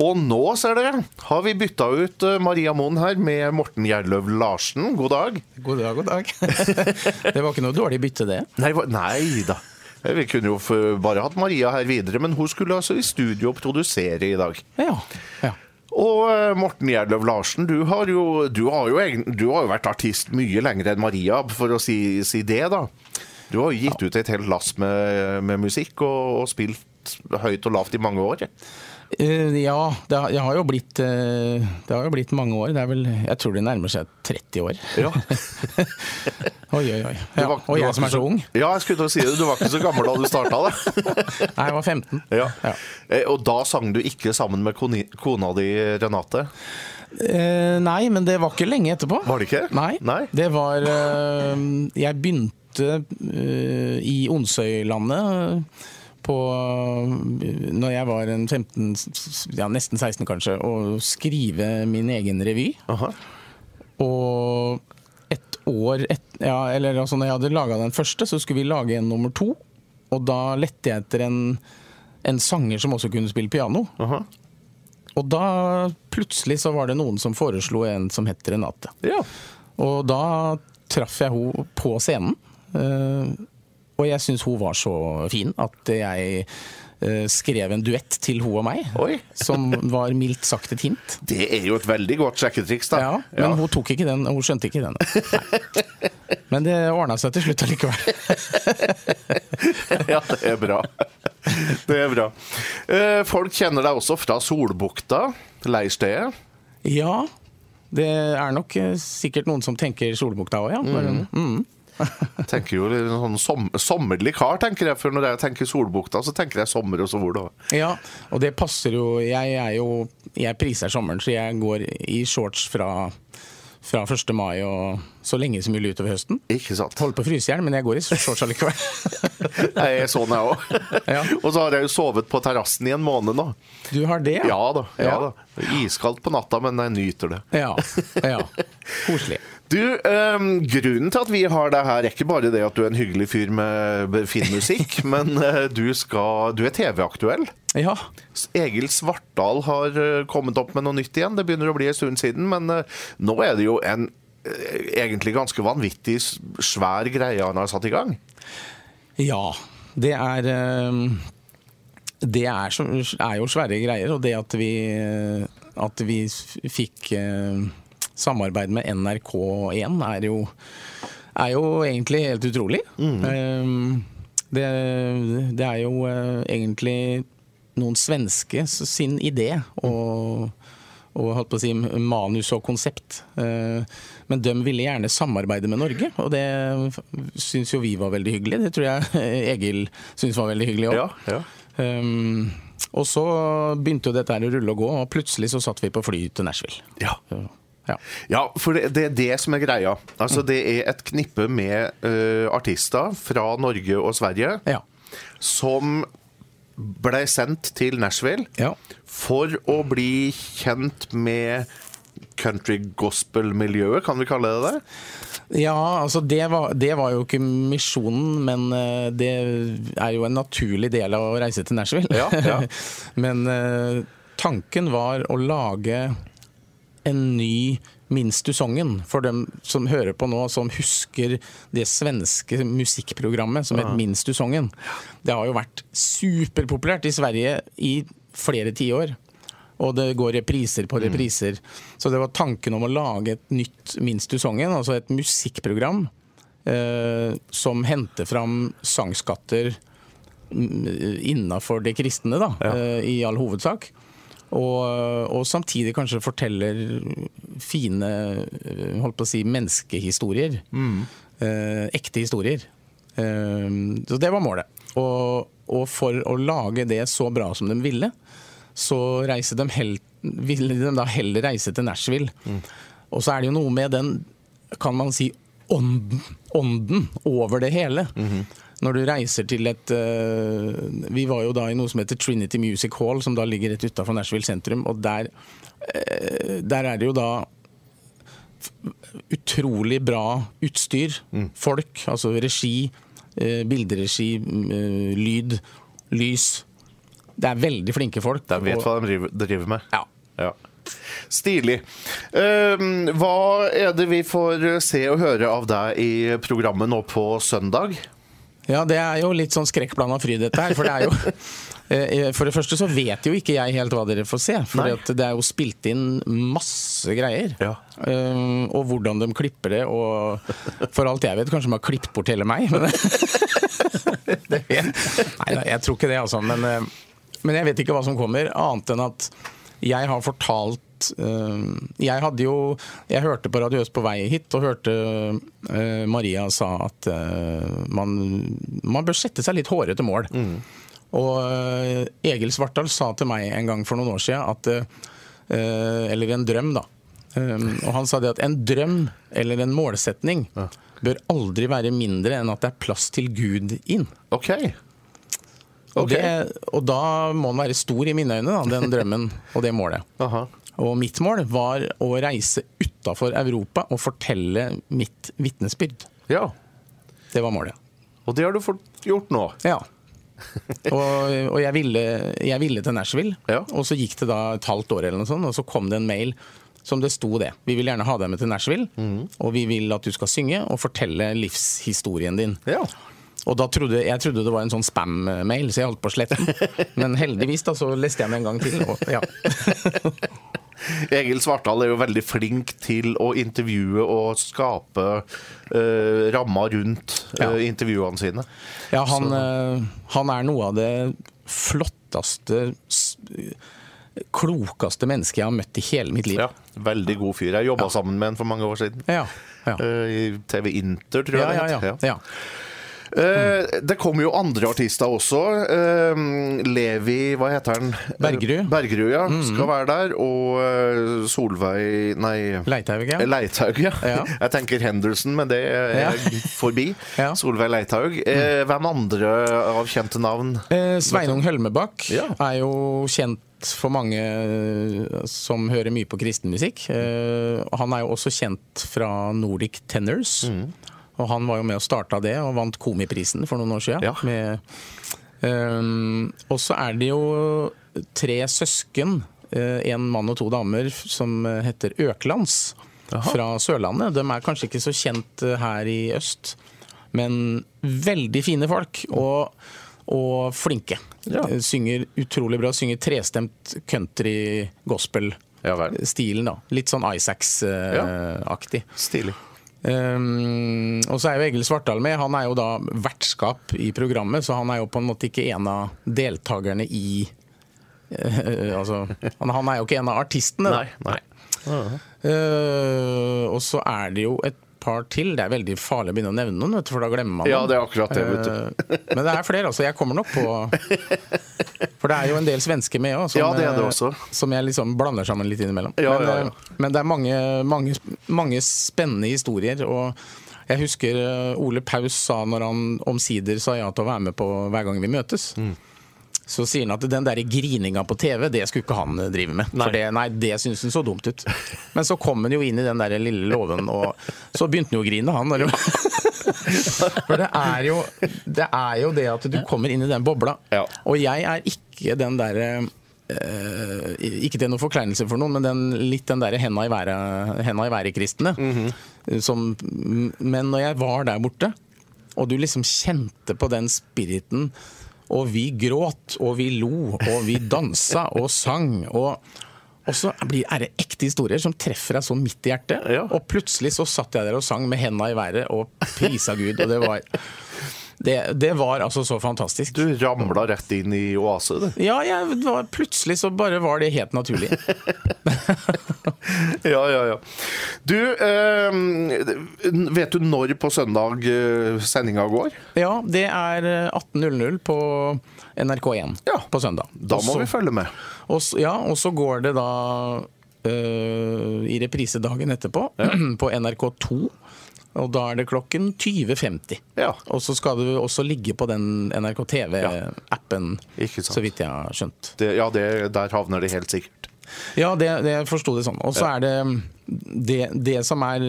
Og nå, ser dere, har vi bytta ut eh, Maria Moen her med Morten Gjerløv Larsen. God dag. God dag, god dag. det var ikke noe dårlig bytte, det. Nei, nei da. Vi kunne jo bare hatt Maria her videre, men hun skulle altså i studio og produsere i dag. Ja. ja. Og eh, Morten Gjerløv Larsen, du har, jo, du, har jo egen, du har jo vært artist mye lenger enn Maria, for å si, si det, da. Du har jo gitt ut et helt lass med, med musikk og, og spilt høyt og lavt i mange år. Eh, ja, det har, jeg har jo blitt, eh, det har jo blitt mange år. Det er vel, jeg tror det nærmer seg 30 år. Ja. Oi, oi, oi. Ja, var- og jeg som er så ung. Ja, jeg skulle til å si det. Du var ikke så gammel da du starta det. Nei, jeg var 15. Ja. Ja. Eh, Og da sang du ikke sammen med kona di, Renate? Eh, nei, men det var ikke lenge etterpå. Var det ikke? Nei. Nei. Det var Jeg begynte i Onsøylandet på Når jeg var en 15, ja, nesten 16 kanskje, å skrive min egen revy. Aha. Og et år et, ja, eller altså når jeg hadde laga den første, så skulle vi lage en nummer to. Og da lette jeg etter en, en sanger som også kunne spille piano. Aha. Og da plutselig så var det noen som foreslo en som het Renate. Ja. Og da traff jeg henne på scenen. eh, Og jeg syns hun var så fin at jeg eh, skrev en duett til hun og meg. Oi. Som var mildt sagt et hint. Det er jo et veldig godt sjekketriks, da. Ja, men hun tok ikke den, hun skjønte ikke den. Nei. Men det ordna seg til slutt allikevel. ja, det er bra. Det er bra. Eh, Folk kjenner deg også fra Solbukta, leirstedet. Ja, det er nok eh, sikkert noen som tenker Solbukta òg, ja. Mm. mm. Tenker jo en sånn som, sommerlig kar, tenker jeg. For når jeg tenker Solbukta, så tenker jeg sommer og sol. Da. Ja, og det passer jo Jeg er jo Jeg priser sommeren, så jeg går i shorts fra, fra 1. mai og så lenge som mulig utover høsten. Ikke sant? Holder på å fryse i hjel, men jeg går i shorts allikevel. Jeg er sånn, jeg òg. Ja. Og så har jeg jo sovet på terrassen i en måned nå. Du har det, Ja da. ja Ja. da Iskaldt på natta, men jeg nyter det. Ja. ja. Koselig. Du, um, Grunnen til at vi har deg her, er ikke bare det at du er en hyggelig fyr med fin musikk, men uh, du, skal, du er TV-aktuell. Ja. Egil Svartdal har eh, kommet opp med noe nytt igjen. Det begynner å bli en stund siden, men uh, nå er det jo en egentlig ganske vanvittig svær greie han har satt i gang. Ja, det er Det er, er jo svære greier, og det at vi, at vi fikk samarbeid med NRK1 er jo, er jo egentlig helt utrolig. Mm. Det, det er jo eh, egentlig noen svenske sin idé. og og holdt på å si manus og konsept. Eh, Men de ville gjerne samarbeide med Norge, og det syns jo vi var veldig hyggelig. Det tror jeg Egil syns var veldig hyggelig òg. Ja, ja. Um, og så begynte jo dette her å rulle og gå, og plutselig så satt vi på fly til Nashville. Ja. Ja. Ja, for det, det er det som er greia. Altså, det er et knippe med uh, artister fra Norge og Sverige Ja. som ble sendt til Nashville Ja. for å bli kjent med country gospel-miljøet, kan vi kalle det det? Ja, altså det var, det var jo ikke misjonen, men eh, det er jo en naturlig del av å reise til Nashville. Ja, ja. men eh, tanken var å lage en ny Minstusongen du for dem som hører på nå, som husker det svenske musikkprogrammet som het Minstusongen du. Det har jo vært superpopulært i Sverige i flere tiår. Og det går repriser på repriser. Så det var tanken om å lage et nytt Minstusongen du altså et musikkprogram eh, som henter fram sangskatter innafor det kristne, da, eh, i all hovedsak. Og, og samtidig kanskje forteller fine eh, holdt på å si, menneskehistorier. Eh, ekte historier. Eh, så det var målet. Og, og for å lage det så bra som de ville, så de hel, ville de da heller reise til Nashville. Og så er det jo noe med den, kan man si, ånden, ånden over det hele. Når du reiser til et uh, Vi var jo da i noe som heter Trinity Music Hall, som da ligger rett utafor Nashville sentrum. Og der, uh, der er det jo da utrolig bra utstyr. Folk, altså regi, uh, bilderegi, mm, lyd, lys. Det er veldig flinke folk. De vet og- hva de driver, driver med. Ja. Ja. Stilig. Ehm, hva er det vi får se og høre av deg i programmet nå på søndag? Ja, det er jo litt sånn skrekkblanda fryd, dette her. For det er jo eh, For det første så vet jo ikke jeg helt hva dere får se. For det er jo spilt inn masse greier. Ja. Um, og hvordan de klipper det, og for alt jeg vet, kanskje de har klippet bort hele meg. Men. Nei da, jeg tror ikke det, altså. Men, eh, men jeg vet ikke hva som kommer, annet enn at jeg har fortalt eh, Jeg hadde jo Jeg hørte på Radio Øst på vei hit og hørte eh, Maria sa at eh, man, man bør sette seg litt hårete mål. Og eh, Egil Svartdal sa til meg en gang for noen år siden at Eller en drøm, da. Og han sa det at en drøm eller en målsetning bør aldri være mindre enn at det er plass til Gud inn. OK. Og, Ok. det, og da må den være stor i mine øyne, da, den drømmen og det målet. Aha. Og mitt mål var å reise utafor Europa og fortelle mitt vitnesbyrd. Ja. Det var målet. Og det har du fått gjort nå. Ja. Og, og jeg, ville, jeg ville til Nashville, Ja. og så gikk det da et halvt år, eller noe sånt, og så kom det en mail som det sto det. Vi vil gjerne ha deg med til Nashville, og vi vil at du skal synge og fortelle livshistorien din. Ja. Og da trodde jeg trodde det var en sånn spam-mail, så jeg holdt på å slette den. Men heldigvis da, så leste jeg den en gang til. Og, ja. Egil Svartdal er jo veldig flink til å intervjue og skape uh, rammer rundt uh, Ja. intervjuene sine. Ja, han, uh, han er noe av det flotteste, klokeste mennesket jeg har møtt i hele mitt liv. Ja, Veldig god fyr. Jeg jobba sammen med han for mange år siden. Ja, ja. Uh, I TV Inter, tror jeg. Ja, ja, ja. Eh, det kommer jo andre artister også. Eh, Levi, hva heter han? Bergerud. Bergerud, ja. Skal være der. Og eh, Solveig Nei. Leithaug, ja. Leithaug, ja. Ja. Jeg tenker Henderson, men det er Ja. forbi. Ja. Solveig Leithaug. Mm. hvem andre av kjente navn? Eh, Sveinung Hølmebakk er jo kjent for mange eh, som hører mye på kristenmusikk. Uh, han er jo også kjent fra Nordic Tenors. Og han var jo med og starta det, og vant Komiprisen for noen år siden. Ja. Med, eh, og så er det jo tre søsken, eh, en mann og to damer, som heter Øklands. Fra Sørlandet. De er kanskje ikke så kjent eh, her i øst, men veldig fine folk. Og, og flinke. Ja. Synger utrolig bra. Synger trestemt country gospel-stilen. da. Litt sånn Isaacs-aktig. Stilig. Um, og så er jo Egil Svartdal med. Han er jo da vertskap i programmet, så han er jo på en måte ikke en av deltakerne i uh, Altså, han, han er jo ikke en av artistene. Nei, Nei. Uh -huh. uh, og så er det jo et par til. Det er veldig farlig å begynne å nevne noen, vet du, for da glemmer man Ja, det er akkurat det, vet du. Eh, Men det er flere, altså. Jeg kommer nok på For det er jo en del svensker med òg, som, Ja, det er det eh, også. som jeg liksom blander sammen litt innimellom. Ja, men, ja, ja. eh, men det er mange, mange, mange spennende historier. og jeg husker Ole Paus sa når han omsider sa ja til å være med på Hver gang vi møtes. Mm. Så sier han at den der grininga på TV, det skulle ikke han eh, drive med. Nei. For det, nei, det syns han så dumt ut. Men så kom han jo inn i den der lille låven, og så begynte han jo å grine, han. Eller? For det er, jo, det er jo det at du kommer inn i den bobla. Ja. Og jeg er ikke den derre eh, ikke til noen forkleinelse for noen, men den, litt den der henda i været-kristne. i været-kristne. Som- Men når jeg var der borte, og du liksom kjente på den spiriten, og vi gråt, og vi lo, og vi dansa og sang, og, og så blir, er det ekte historier som treffer deg så midt i hjertet. Ja. Og plutselig så satt jeg der og sang med henda i været og prisa Gud, og det var det, det var altså så fantastisk. Du ramla rett inn i oase, du. Ja, jeg, var, plutselig så bare var det helt naturlig. Ja, ja, ja. Du, eh, vet du når på søndag eh, sendinga går? Ja, det er eh, 18.00 på NRK1 Ja. på søndag. Da må også, vi følge med. Også, ja, og så går det da Uh, i reprisedagen etterpå, etterpå på NRK2. Og da er det klokken 20.50. Ja. Og så skal du også ligge på den NRK TV-appen, ja. så vidt jeg har skjønt. Det, ja, det, der havner det helt sikkert. Ja, det, det forsto det sånn. Og så er det, det det som er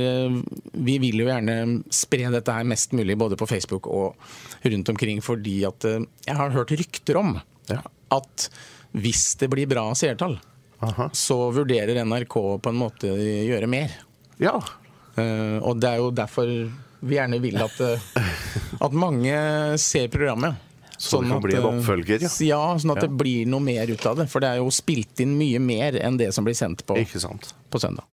Vi vil jo gjerne spre dette her mest mulig både på Facebook og rundt omkring, fordi at øh, jeg har hørt rykter om at hvis det blir bra seertall, Aha. så vurderer NRK på en måte å gjøre mer. Ja. Eh, og det er jo derfor vi gjerne vil at, eh, at mange ser programmet. Så det kan bli en eh, oppfølger, ja. Ja, sånn at det blir noe mer ut av det. For det er jo spilt inn mye mer enn det som blir sendt på, Ikke sant. på søndag.